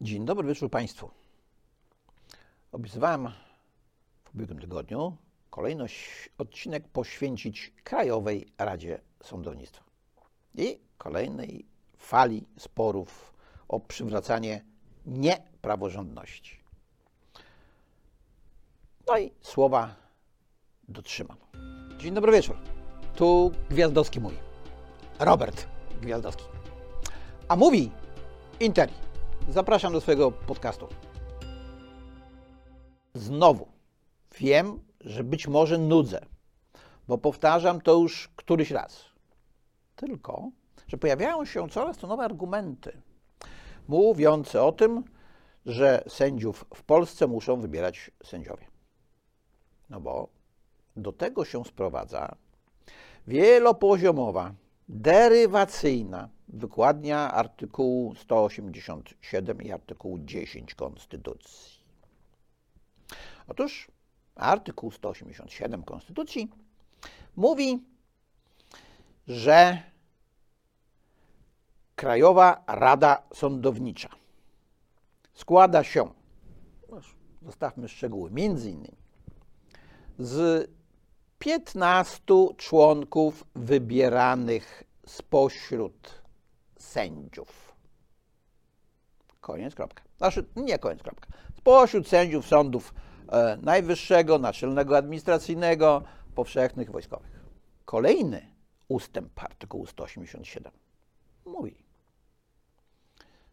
Dzień dobry wieczór Państwu. Obiecywałem w ubiegłym tygodniu kolejny odcinek poświęcić Krajowej Radzie Sądownictwa i kolejnej fali sporów o przywracanie niepraworządności. No i słowa dotrzymam. Dzień dobry wieczór. Tu Gwiazdowski mówi. Robert Gwiazdowski. A mówi Interi. Zapraszam do swojego podcastu. Znowu wiem, że być może nudzę, bo powtarzam to już któryś raz. Tylko, że pojawiają się coraz to nowe argumenty mówiące o tym, że sędziów w Polsce muszą wybierać sędziowie. No bo do tego się sprowadza wielopoziomowa, derywacyjna wykładnia artykułu 187 i artykułu 10 Konstytucji. Otóż artykuł 187 Konstytucji mówi, że Krajowa Rada Sądownicza składa się, zostawmy szczegóły, między innymi z 15 członków wybieranych spośród sędziów. Koniec, kropka. Znaczy, nie koniec, kropka. Spośród sędziów sądów e, Najwyższego, Naczelnego Administracyjnego, Powszechnych, Wojskowych. Kolejny ustęp artykułu 187 mówi,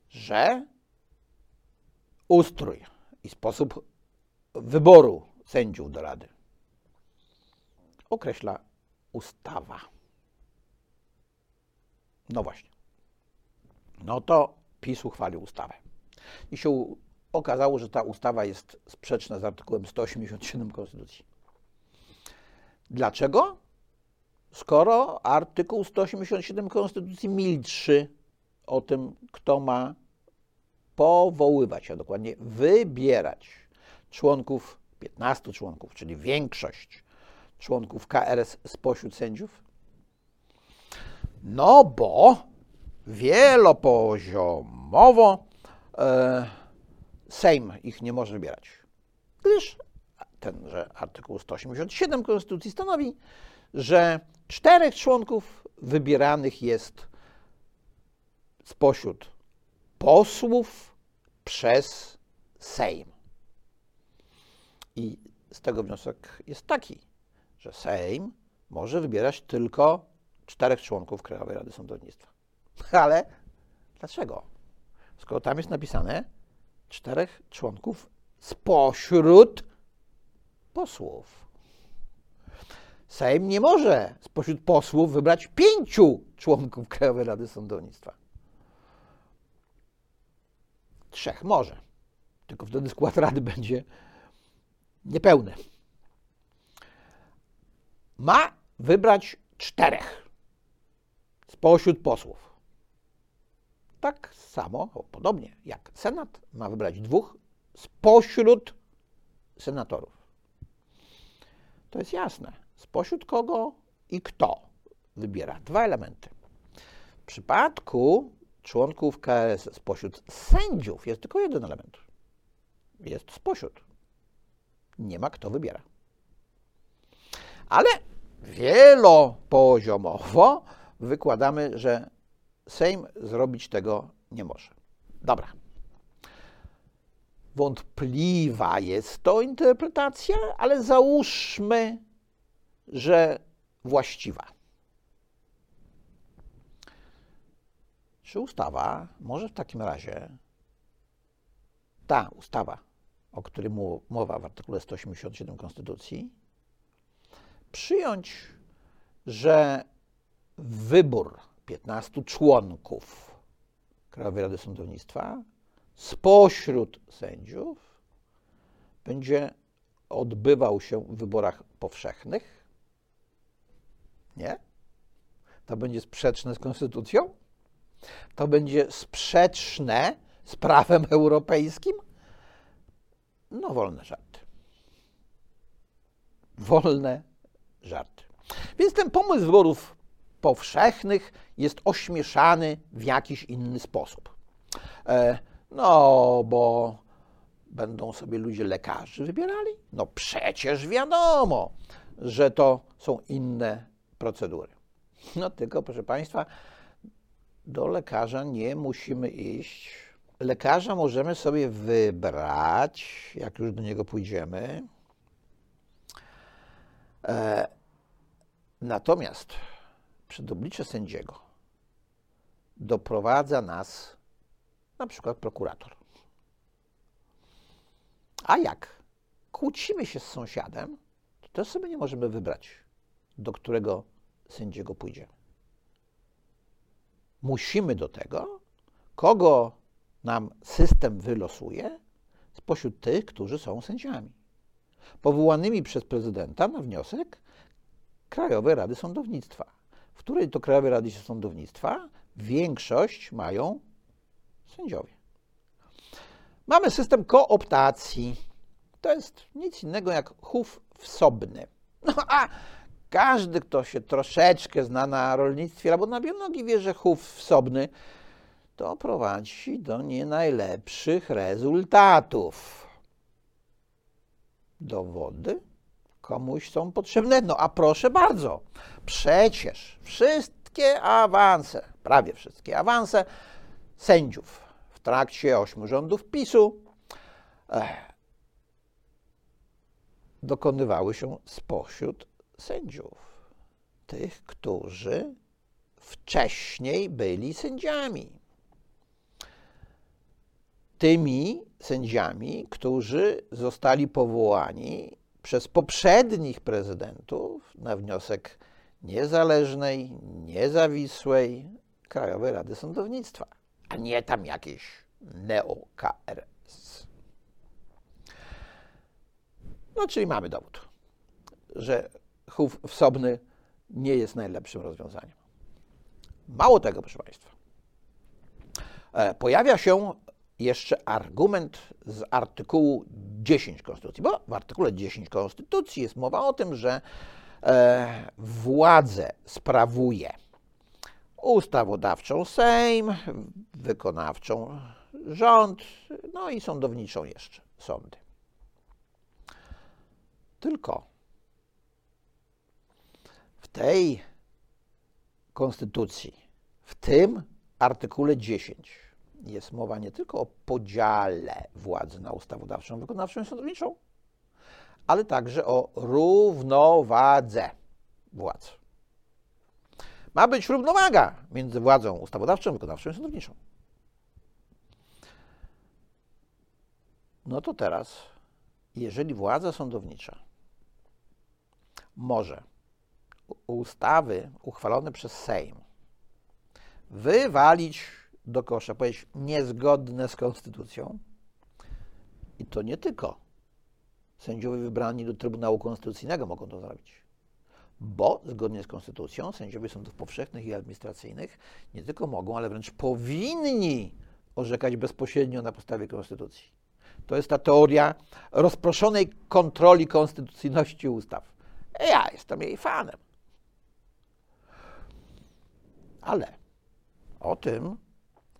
że ustrój i sposób wyboru sędziów do Rady określa ustawa. No właśnie. No to PiS uchwalił ustawę. I się okazało, że ta ustawa jest sprzeczna z artykułem 187 Konstytucji. Dlaczego? Skoro artykuł 187 Konstytucji milczy o tym, kto ma powoływać, a dokładnie wybierać członków, 15 członków, czyli większość członków KRS spośród sędziów? No bo wielopoziomowo e, Sejm ich nie może wybierać, gdyż tenże artykuł 187 Konstytucji stanowi, że czterech członków wybieranych jest spośród posłów przez Sejm. I z tego wniosek jest taki, że Sejm może wybierać tylko czterech członków Krajowej Rady Sądownictwa. Ale dlaczego? Skoro tam jest napisane czterech członków spośród posłów. Sejm nie może spośród posłów wybrać pięciu członków Krajowej Rady Sądownictwa. Trzech może. Tylko wtedy skład Rady będzie niepełny. Ma wybrać czterech spośród posłów. Tak samo, podobnie jak Senat ma wybrać dwóch spośród senatorów. To jest jasne. Spośród kogo i kto wybiera. Dwa elementy. W przypadku członków KRS spośród sędziów jest tylko jeden element. Jest spośród. Nie ma kto wybiera. Ale wielopoziomowo wykładamy, że Sejm zrobić tego nie może. Dobra. Wątpliwa jest to interpretacja, ale załóżmy, że właściwa. Czy ustawa może w takim razie, ta ustawa, o której mowa w artykule 187 Konstytucji, przyjąć, że wybór 15 członków Krajowej Rady Sądownictwa spośród sędziów będzie odbywał się w wyborach powszechnych? Nie? To będzie sprzeczne z konstytucją? To będzie sprzeczne z prawem europejskim? No, wolne żarty. Wolne żarty. Więc ten pomysł wyborów powszechnych jest ośmieszany w jakiś inny sposób. E, No, bo będą sobie ludzie lekarzy wybierali? No przecież wiadomo, że to są inne procedury. No tylko, proszę Państwa, do lekarza nie musimy iść. Lekarza możemy sobie wybrać, jak już do niego pójdziemy. E, natomiast przed oblicze sędziego doprowadza nas na przykład prokurator. A jak kłócimy się z sąsiadem, to też sobie nie możemy wybrać, do którego sędziego pójdziemy. Musimy do tego, kogo nam system wylosuje, spośród tych, którzy są sędziami. Powołanymi przez prezydenta na wniosek Krajowej Rady Sądownictwa, której to Krajowej Rady Sądownictwa większość mają sędziowie. Mamy system kooptacji. To jest nic innego jak chów wsobny. No a każdy, kto się troszeczkę zna na rolnictwie albo na biologii, wie, że chów wsobny to prowadzi do nie najlepszych rezultatów. Dowody komuś są potrzebne. No a proszę bardzo, przecież wszystkie awanse, prawie wszystkie awanse sędziów w trakcie ośmiu rządów PiSu eh, dokonywały się spośród sędziów, tych, którzy wcześniej byli sędziami. Tymi sędziami, którzy zostali powołani przez poprzednich prezydentów na wniosek niezależnej, niezawisłej Krajowej Rady Sądownictwa, a nie tam jakieś neo-KRS. No, czyli mamy dowód, że chów wsobny nie jest najlepszym rozwiązaniem. Mało tego, proszę Państwa. E, pojawia się jeszcze argument z artykułu 10 Konstytucji, bo w artykule 10 Konstytucji jest mowa o tym, że e, władzę sprawuje ustawodawczą Sejm, wykonawczą rząd, no i sądowniczą jeszcze sądy. Tylko w tej konstytucji, w tym artykule 10 jest mowa nie tylko o podziale władzy na ustawodawczą, wykonawczą i sądowniczą, ale także o równowadze władz. Ma być równowaga między władzą ustawodawczą, wykonawczą i sądowniczą. No to teraz, jeżeli władza sądownicza może ustawy uchwalone przez Sejm wywalić do kosza, powiedzieć niezgodne z konstytucją, i to nie tylko sędziowie wybrani do Trybunału Konstytucyjnego mogą to zrobić bo zgodnie z konstytucją sędziowie sądów powszechnych i administracyjnych nie tylko mogą, ale wręcz powinni orzekać bezpośrednio na podstawie konstytucji. To jest ta teoria rozproszonej kontroli konstytucyjności ustaw. Ja jestem jej fanem. Ale o tym,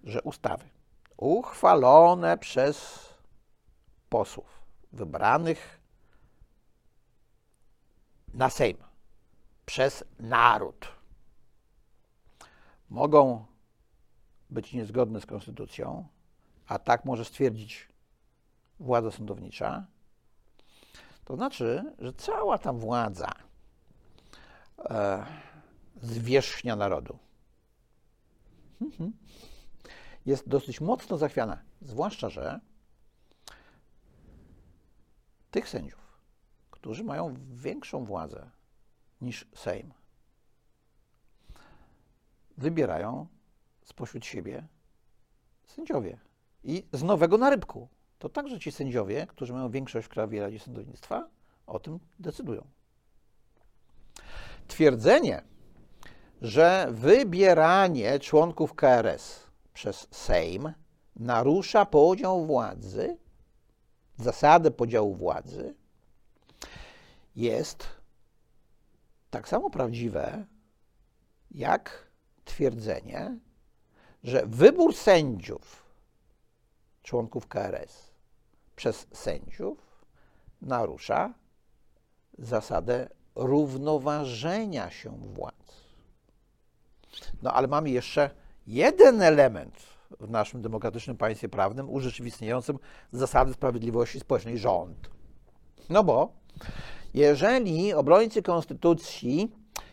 że ustawy uchwalone przez posłów wybranych na Sejm przez naród. Mogą być niezgodne z konstytucją, a tak może stwierdzić władza sądownicza, to znaczy, że cała ta władza e, zwierzchnia narodu mhm, jest dosyć mocno zachwiana. Zwłaszcza, że tych sędziów, którzy mają większą władzę niż Sejm. Wybierają spośród siebie sędziowie. I z nowego narybku. To także ci sędziowie, którzy mają większość w Krajowej Radzie Sądownictwa, o tym decydują. Twierdzenie, że wybieranie członków KRS przez Sejm narusza podział władzy, zasadę podziału władzy, jest tak samo prawdziwe jak twierdzenie, że wybór sędziów członków KRS przez sędziów narusza zasadę równoważenia się władz. No ale mamy jeszcze jeden element w naszym demokratycznym państwie prawnym urzeczywistniającym zasady sprawiedliwości społecznej rząd. No bo jeżeli obrońcy konstytucji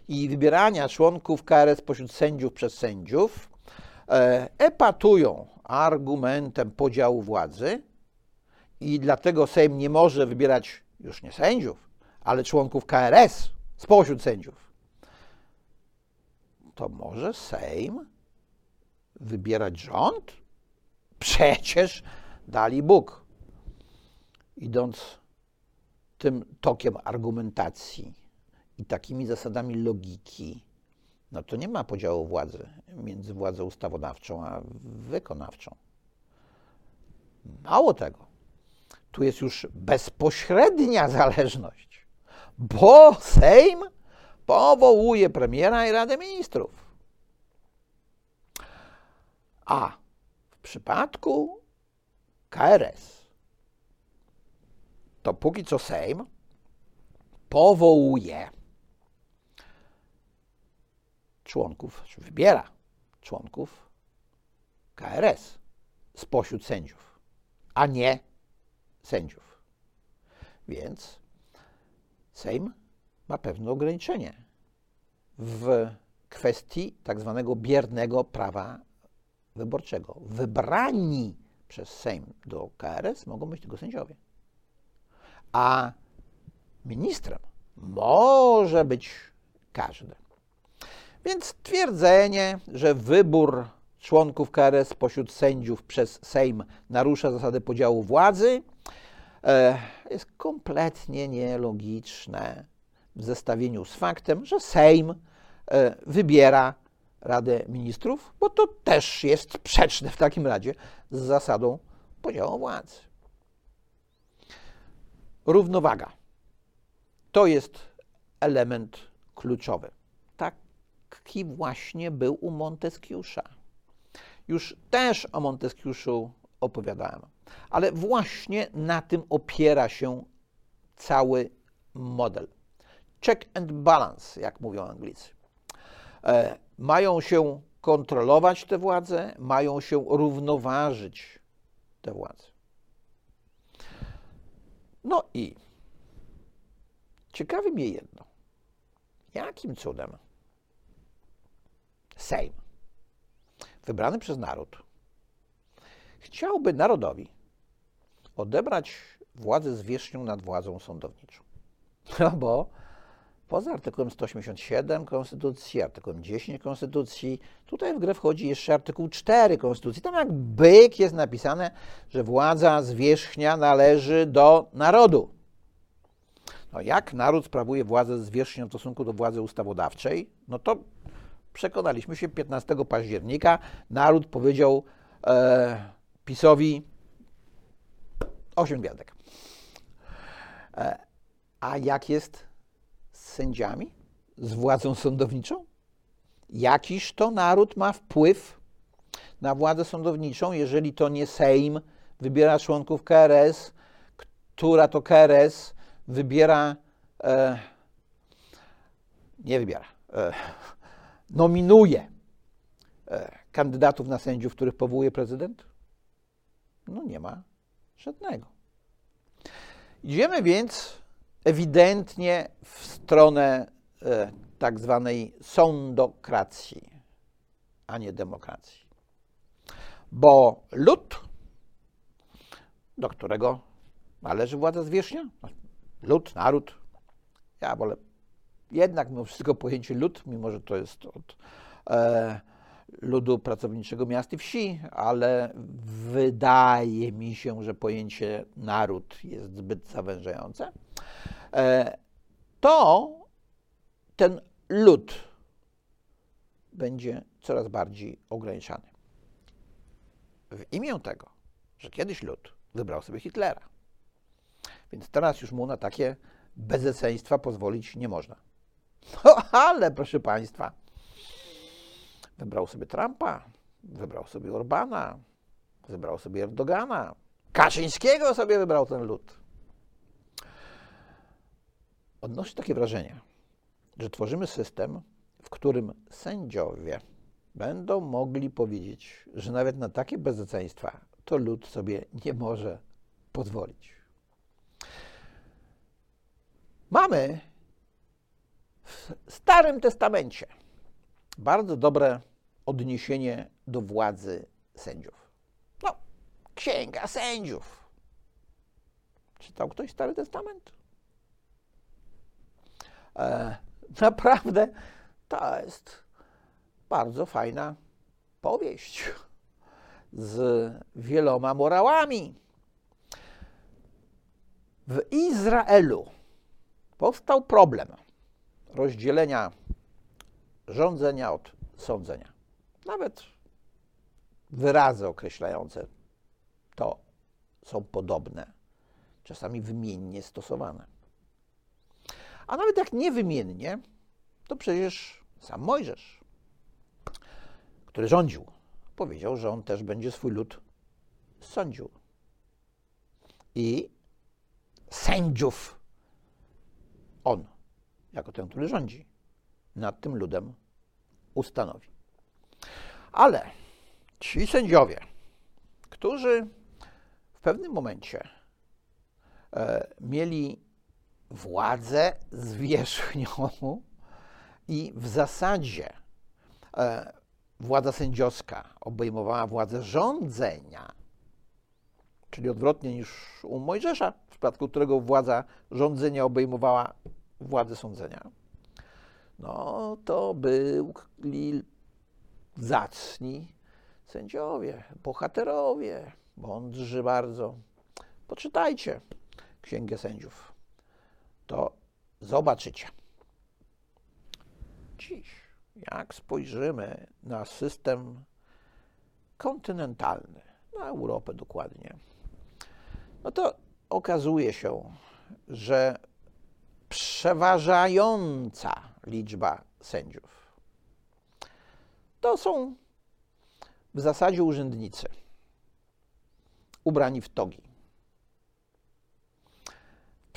i wybierania członków KRS pośród sędziów przez sędziów e, epatują argumentem podziału władzy i dlatego Sejm nie może wybierać już nie sędziów, ale członków KRS spośród sędziów, to może Sejm wybierać rząd? Przecież dali Bóg. Idąc tym tokiem argumentacji i takimi zasadami logiki, no to nie ma podziału władzy między władzą ustawodawczą a wykonawczą. Mało tego, tu jest już bezpośrednia zależność, bo Sejm powołuje premiera i Radę Ministrów. A w przypadku KRS to póki co Sejm powołuje członków, czy wybiera członków KRS spośród sędziów, a nie sędziów. Więc Sejm ma pewne ograniczenie w kwestii tak zwanego biernego prawa wyborczego. Wybrani przez Sejm do KRS mogą być tylko sędziowie. A ministrem może być każdy. Więc twierdzenie, że wybór członków KRS pośród sędziów przez Sejm narusza zasadę podziału władzy, e, jest kompletnie nielogiczne w zestawieniu z faktem, że Sejm e, wybiera Radę Ministrów, bo to też jest sprzeczne w takim razie z zasadą podziału władzy. Równowaga. To jest element kluczowy. Taki właśnie był u Monteskiusza. Już też o Monteskiuszu opowiadałem, ale właśnie na tym opiera się cały model. Check and balance, jak mówią Anglicy. Mają się kontrolować te władze, mają się równoważyć te władze. No i ciekawi mnie jedno. Jakim cudem Sejm, wybrany przez naród, chciałby narodowi odebrać władzę zwierzchnią nad władzą sądowniczą? No bo poza artykułem 187 Konstytucji, artykułem 10 Konstytucji, tutaj w grę wchodzi jeszcze artykuł 4 Konstytucji. Tam jak byk jest napisane, że władza zwierzchnia należy do narodu. No jak naród sprawuje władzę zwierzchnią w stosunku do władzy ustawodawczej, no to przekonaliśmy się 15 października. Naród powiedział e, PiSowi 8 gwiazdek. E, a jak jest sędziami, z władzą sądowniczą? Jakiż to naród ma wpływ na władzę sądowniczą, jeżeli to nie Sejm wybiera członków KRS, która to KRS wybiera, e, nie wybiera, e, nominuje e, kandydatów na sędziów, których powołuje prezydent? No nie ma żadnego. Idziemy więc ewidentnie w stronę e, tak zwanej sądokracji, a nie demokracji. Bo lud, do którego należy władza zwierzchnia, lud, naród, ja wolę jednak mimo wszystko pojęcie lud, mimo że to jest od e, ludu pracowniczego miast i wsi, ale wydaje mi się, że pojęcie naród jest zbyt zawężające, to ten lud będzie coraz bardziej ograniczany. W imię tego, że kiedyś lud wybrał sobie Hitlera. Więc teraz już mu na takie bezeceństwa pozwolić nie można. No ale proszę Państwa, wybrał sobie Trumpa, wybrał sobie Orbana, wybrał sobie Erdogana. Kaczyńskiego sobie wybrał ten lud. Odnoszę takie wrażenie, że tworzymy system, w którym sędziowie będą mogli powiedzieć, że nawet na takie bezeceństwa to lud sobie nie może pozwolić. Mamy w Starym Testamencie bardzo dobre odniesienie do władzy sędziów. No, Księga Sędziów. Czytał ktoś Stary Testament? E, naprawdę to jest bardzo fajna powieść z wieloma morałami. W Izraelu powstał problem rozdzielenia rządzenia od sądzenia. Nawet wyrazy określające to są podobne, czasami wymiennie stosowane. A nawet jak niewymiennie, to przecież sam Mojżesz, który rządził, powiedział, że on też będzie swój lud sądził. I sędziów on, jako ten, który rządzi, nad tym ludem ustanowi. Ale ci sędziowie, którzy w pewnym momencie e, mieli władzę zwierzchnią i w zasadzie e, władza sędziowska obejmowała władzę rządzenia, czyli odwrotnie niż u Mojżesza, w przypadku którego władza rządzenia obejmowała władzę sądzenia, no to byli zacni sędziowie, bohaterowie, mądrzy bardzo. Poczytajcie Księgę Sędziów, to zobaczycie. Dziś, jak spojrzymy na system kontynentalny, na Europę dokładnie, no to okazuje się, że przeważająca liczba sędziów to są w zasadzie urzędnicy ubrani w togi.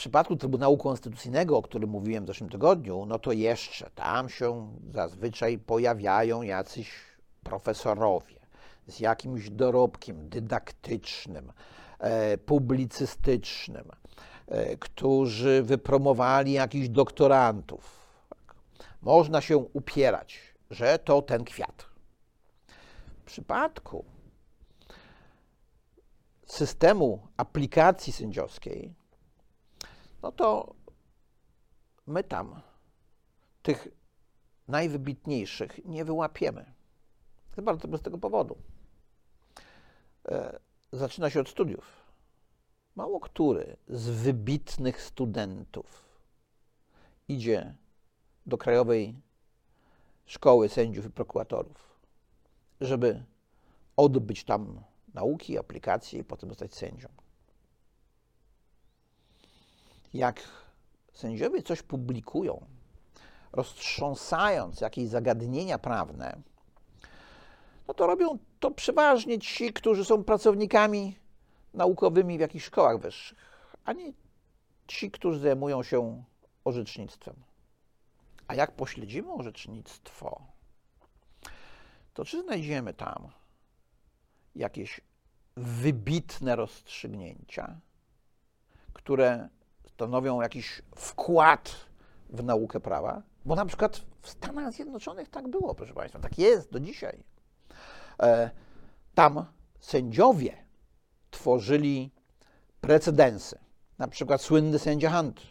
Przypadku Trybunału Konstytucyjnego, o którym mówiłem w zeszłym tygodniu, no to jeszcze tam się zazwyczaj pojawiają jacyś profesorowie z jakimś dorobkiem dydaktycznym, e, publicystycznym, e, którzy wypromowali jakichś doktorantów. Można się upierać, że to ten kwiat. W przypadku systemu aplikacji sędziowskiej, no to my tam tych najwybitniejszych nie wyłapiemy. Z bardzo prostego powodu. E, zaczyna się od studiów. Mało który z wybitnych studentów idzie do Krajowej Szkoły Sędziów i Prokuratorów, żeby odbyć tam nauki, aplikacje i potem zostać sędzią. Jak sędziowie coś publikują, roztrząsając jakieś zagadnienia prawne, no to robią to przeważnie ci, którzy są pracownikami naukowymi w jakichś szkołach wyższych, a nie ci, którzy zajmują się orzecznictwem. A jak pośledzimy orzecznictwo, to czy znajdziemy tam jakieś wybitne rozstrzygnięcia, które stanowią jakiś wkład w naukę prawa? Bo na przykład w Stanach Zjednoczonych tak było, proszę Państwa, tak jest do dzisiaj. E, tam sędziowie tworzyli precedensy. Na przykład słynny sędzia Hunt,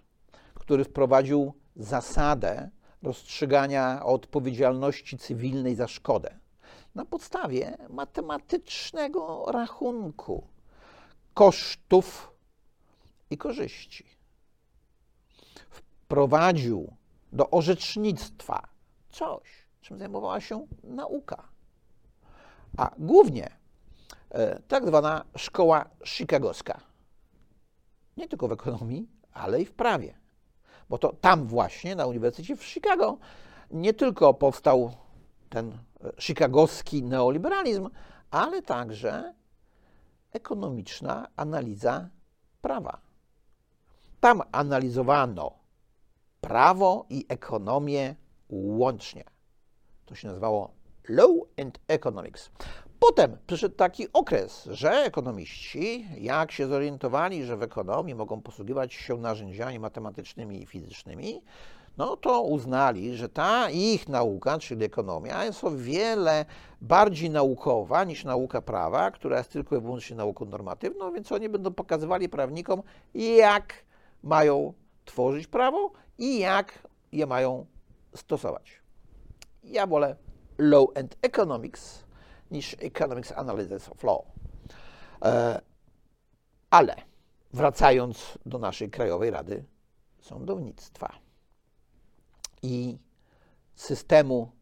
który wprowadził zasadę rozstrzygania odpowiedzialności cywilnej za szkodę na podstawie matematycznego rachunku kosztów i korzyści. Wprowadził do orzecznictwa coś, czym zajmowała się nauka, a głównie e, tak zwana szkoła chicagowska. Nie tylko w ekonomii, ale i w prawie. Bo to tam właśnie, na Uniwersytecie w Chicago, nie tylko powstał ten chicagowski neoliberalizm, ale także ekonomiczna analiza prawa. Tam analizowano prawo i ekonomię łącznie. To się nazywało Law and Economics. Potem przyszedł taki okres, że ekonomiści, jak się zorientowali, że w ekonomii mogą posługiwać się narzędziami matematycznymi i fizycznymi, no to uznali, że ta ich nauka, czyli ekonomia, jest o wiele bardziej naukowa niż nauka prawa, która jest tylko i wyłącznie nauką normatywną, więc oni będą pokazywali prawnikom, jak mają tworzyć prawo i jak je mają stosować. Ja wolę Law and Economics niż Economics Analysis of Law. E, ale wracając do naszej Krajowej Rady Sądownictwa i systemu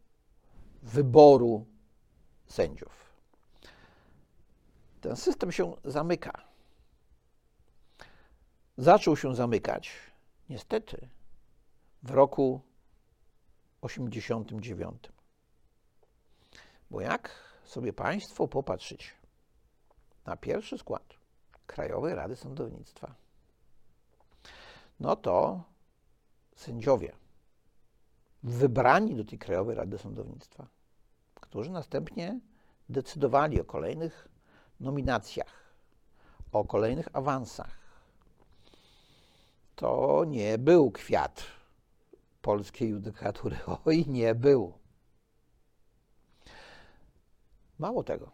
wyboru sędziów. Ten system się zamyka. Zaczął się zamykać, niestety, w roku 89. Bo jak sobie Państwo popatrzycie na pierwszy skład Krajowej Rady Sądownictwa, no to sędziowie wybrani do tej Krajowej Rady Sądownictwa, którzy następnie decydowali o kolejnych nominacjach, o kolejnych awansach. To nie był kwiat polskiej judykatury. Oj, nie był. Mało tego.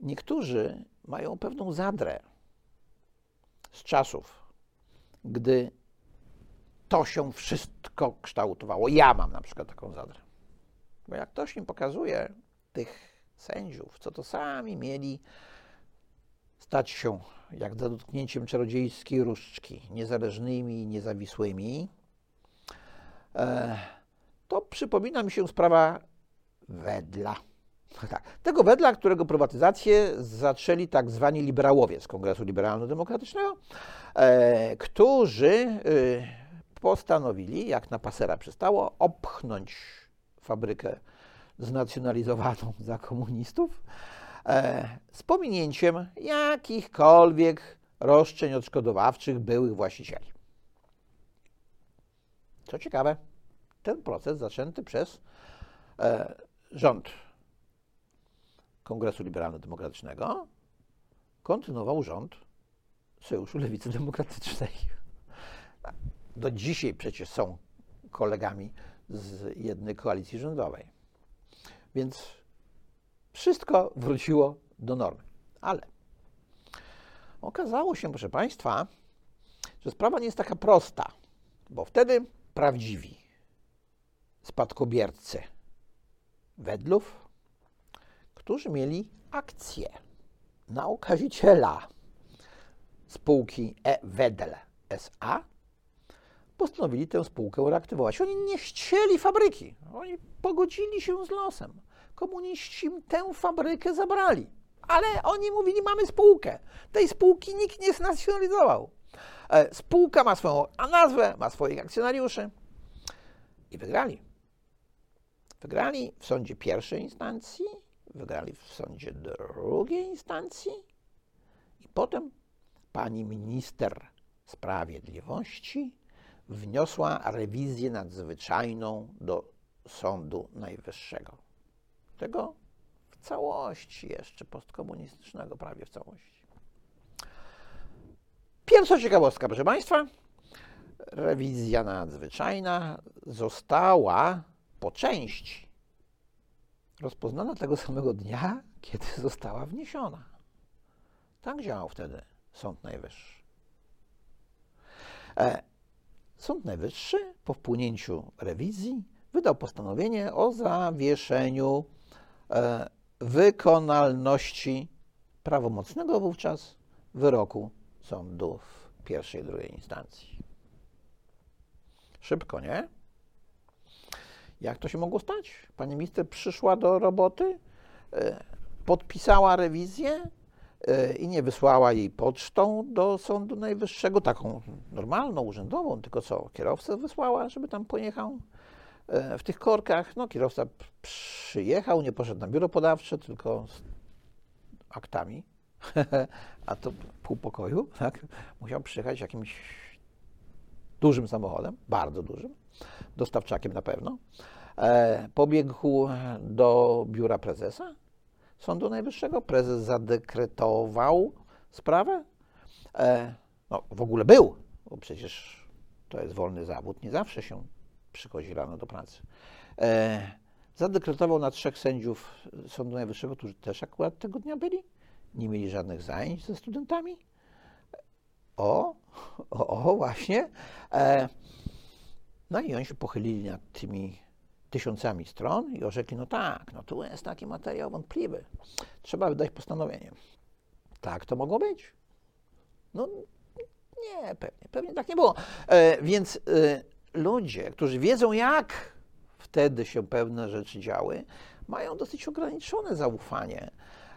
Niektórzy mają pewną zadrę z czasów, gdy to się wszystko kształtowało. Ja mam na przykład taką zadrę. Bo jak ktoś mi pokazuje tych sędziów, co to sami mieli stać się, jak za dotknięciem czarodziejskiej różdżki, niezależnymi i niezawisłymi, e, to przypomina mi się sprawa Wedla. Tak, tego Wedla, którego prywatyzację zaczęli tak zwani liberałowie z Kongresu Liberalno-Demokratycznego, e, którzy e, postanowili, jak na pasera przystało, opchnąć fabrykę znacjonalizowaną za komunistów z pominięciem jakichkolwiek roszczeń odszkodowawczych byłych właścicieli. Co ciekawe, ten proces zaczęty przez e, rząd Kongresu Liberalno-Demokratycznego kontynuował rząd Sojuszu Lewicy Demokratycznej. Do dzisiaj przecież są kolegami z jednej koalicji rządowej. Więc wszystko wróciło do normy. Ale okazało się, proszę Państwa, że sprawa nie jest taka prosta, bo wtedy prawdziwi spadkobiercy wedlów, którzy mieli akcje na okaziciela spółki E-Wedel SA, postanowili tę spółkę reaktywować. Oni nie chcieli fabryki, oni pogodzili się z losem. Komuniści tę fabrykę zabrali, ale oni mówili, mamy spółkę. Tej spółki nikt nie znacjonalizował. E, spółka ma swoją nazwę, ma swoich akcjonariuszy i wygrali. Wygrali w sądzie pierwszej instancji, wygrali w sądzie drugiej instancji i potem pani minister sprawiedliwości wniosła rewizję nadzwyczajną do Sądu Najwyższego. Tego w całości jeszcze postkomunistycznego, prawie w całości. Pierwsza ciekawostka, proszę Państwa. Rewizja nadzwyczajna została po części rozpoznana tego samego dnia, kiedy została wniesiona. Tak działał wtedy Sąd Najwyższy. E, Sąd Najwyższy po wpłynięciu rewizji wydał postanowienie o zawieszeniu wykonalności prawomocnego wówczas wyroku sądów pierwszej i drugiej instancji. Szybko, nie? Jak to się mogło stać? Pani minister przyszła do roboty, e, podpisała rewizję, E, i nie wysłała jej pocztą do Sądu Najwyższego, taką normalną, urzędową, tylko co, kierowcę wysłała, żeby tam pojechał e, w tych korkach. No, kierowca przyjechał, nie poszedł na biuro podawcze, tylko aktami, a to pół pokoju, tak? musiał przyjechać jakimś dużym samochodem, bardzo dużym, dostawczakiem na pewno. E, pobiegł do biura prezesa Sądu Najwyższego. Prezes zadekretował sprawę. E, no, w ogóle był, bo przecież to jest wolny zawód, nie zawsze się przychodzi rano do pracy. E, zadekretował na trzech sędziów Sądu Najwyższego, którzy też akurat tego dnia byli. Nie mieli żadnych zajęć ze studentami. O, o, o właśnie. E, no i oni się pochylili nad tymi tysiącami stron i orzekli, no tak, no tu jest taki materiał wątpliwy. Trzeba wydać postanowienie. Tak to mogło być? No nie, pewnie, pewnie tak nie było. E, więc e, ludzie, którzy wiedzą, jak wtedy się pewne rzeczy działy, mają dosyć ograniczone zaufanie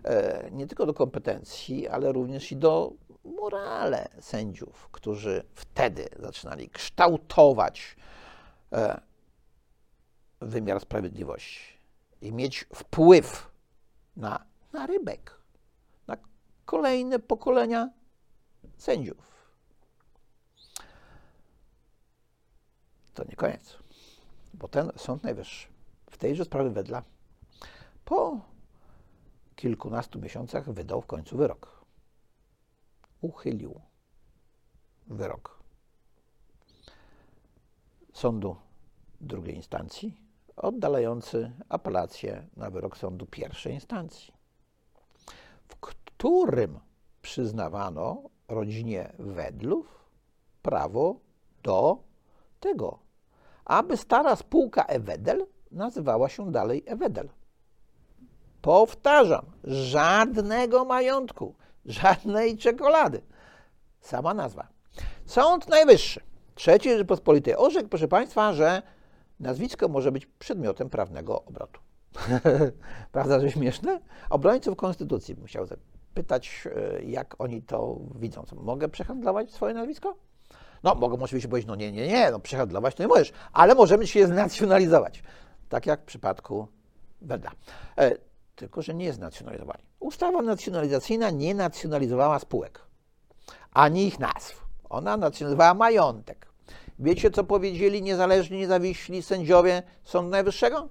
e, nie tylko do kompetencji, ale również i do morale sędziów, którzy wtedy zaczynali kształtować e, wymiar sprawiedliwości i mieć wpływ na, na rybek, na kolejne pokolenia sędziów. To nie koniec, bo ten Sąd Najwyższy w tejże sprawie wedla po kilkunastu miesiącach wydał w końcu wyrok. Uchylił wyrok sądu drugiej instancji, oddalający apelację na wyrok sądu pierwszej instancji, w którym przyznawano rodzinie Wedlów prawo do tego, aby stara spółka Ewedel nazywała się dalej Ewedel. Powtarzam, żadnego majątku, żadnej czekolady. Sama nazwa. Sąd Najwyższy III Rzeczypospolitej orzekł, proszę Państwa, że nazwisko może być przedmiotem prawnego obrotu. Prawda, że śmieszne? Obrońców Konstytucji chciał zapytać, e, jak oni to widzą. Mogę przehandlować swoje nazwisko? No, mogą oczywiście powiedzieć, no nie, nie, nie, no przehandlować to nie możesz, ale możemy się znacjonalizować. Tak jak w przypadku Weda. E, tylko, że nie znacjonalizowali. Ustawa nacjonalizacyjna nie nacjonalizowała spółek, ani ich nazw. Ona nacjonalizowała majątek. Wiecie, co powiedzieli niezależni, niezawiśli sędziowie Sądu Najwyższego?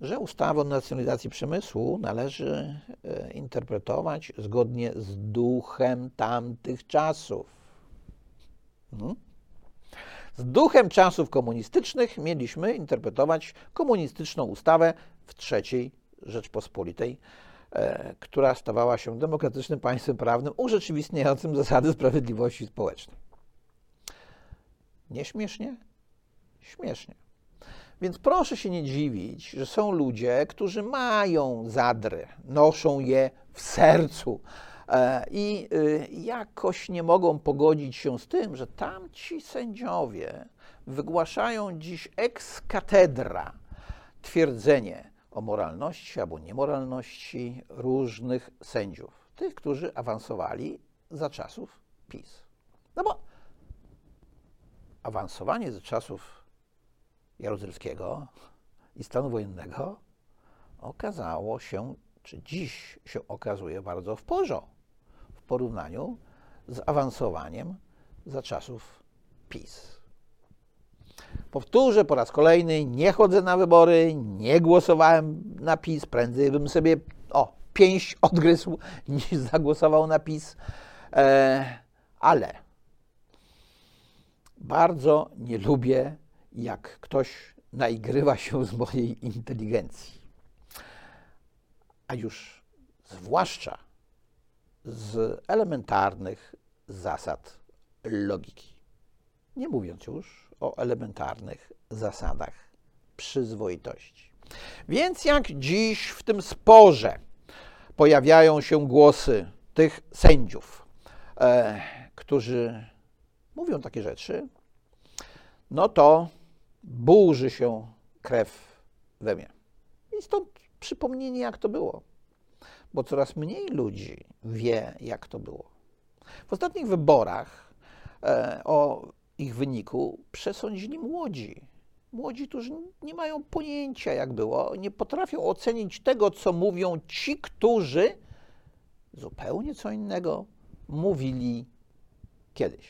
Że ustawę o nacjonalizacji przemysłu należy e, interpretować zgodnie z duchem tamtych czasów. Hmm? Z duchem czasów komunistycznych mieliśmy interpretować komunistyczną ustawę w trzeciej Rzeczpospolitej, e, która stawała się demokratycznym państwem prawnym urzeczywistniającym zasady sprawiedliwości społecznej. Nieśmiesznie? Śmiesznie. Więc proszę się nie dziwić, że są ludzie, którzy mają zadry, noszą je w sercu i y, jakoś nie mogą pogodzić się z tym, że tamci sędziowie wygłaszają dziś ex katedra twierdzenie o moralności albo niemoralności różnych sędziów, tych, którzy awansowali za czasów PiS. No bo awansowanie ze czasów Jaruzelskiego i stanu wojennego okazało się, czy dziś się okazuje bardzo w porządku w porównaniu z awansowaniem za czasów PiS. Powtórzę po raz kolejny, nie chodzę na wybory, nie głosowałem na PiS, prędzej bym sobie o, pięść odgryzł niż zagłosował na PiS, e, ale bardzo nie lubię, jak ktoś naigrywa się z mojej inteligencji. A już zwłaszcza z elementarnych zasad logiki. Nie mówiąc już o elementarnych zasadach przyzwoitości. Więc jak dziś w tym sporze pojawiają się głosy tych sędziów, e, którzy mówią takie rzeczy, no to burzy się krew we mnie. I stąd przypomnienie, jak to było. Bo coraz mniej ludzi wie, jak to było. W ostatnich wyborach e, o ich wyniku przesądzili młodzi. Młodzi, którzy nie mają pojęcia, jak było, nie potrafią ocenić tego, co mówią ci, którzy zupełnie co innego mówili kiedyś.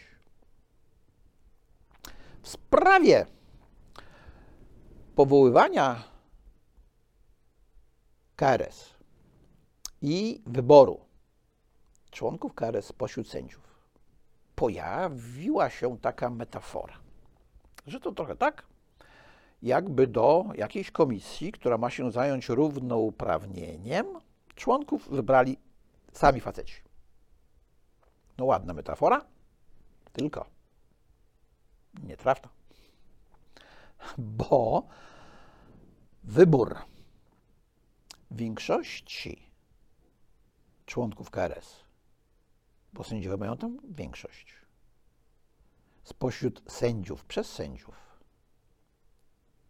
W sprawie powoływania KRS i wyboru członków KRS spośród sędziów pojawiła się taka metafora, że to trochę tak, jakby do jakiejś komisji, która ma się zająć równouprawnieniem, członków wybrali sami faceci. No ładna metafora, tylko nietrafna. Bo wybór większości członków KRS, bo sędziowie mają tam większość, spośród sędziów, przez sędziów,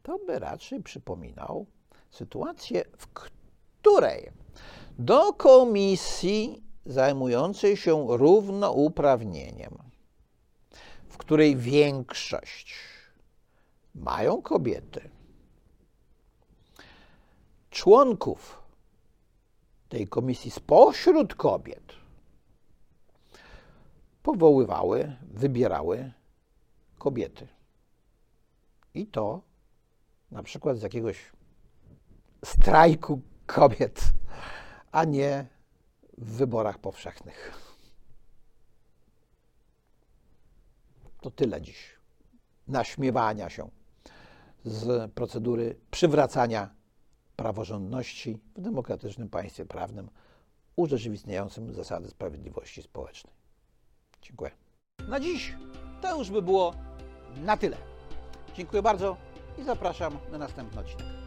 to by raczej przypominał sytuację, w której do komisji zajmującej się równouprawnieniem, w której większość mają kobiety, członków tej komisji spośród kobiet powoływały, wybierały kobiety. I to na przykład z jakiegoś strajku kobiet, a nie w wyborach powszechnych. To tyle dziś. Naśmiewania się z procedury przywracania praworządności w demokratycznym państwie prawnym urzeczywistniającym zasady sprawiedliwości społecznej. Dziękuję. Na dziś to już by było na tyle. Dziękuję bardzo i zapraszam na następny odcinek.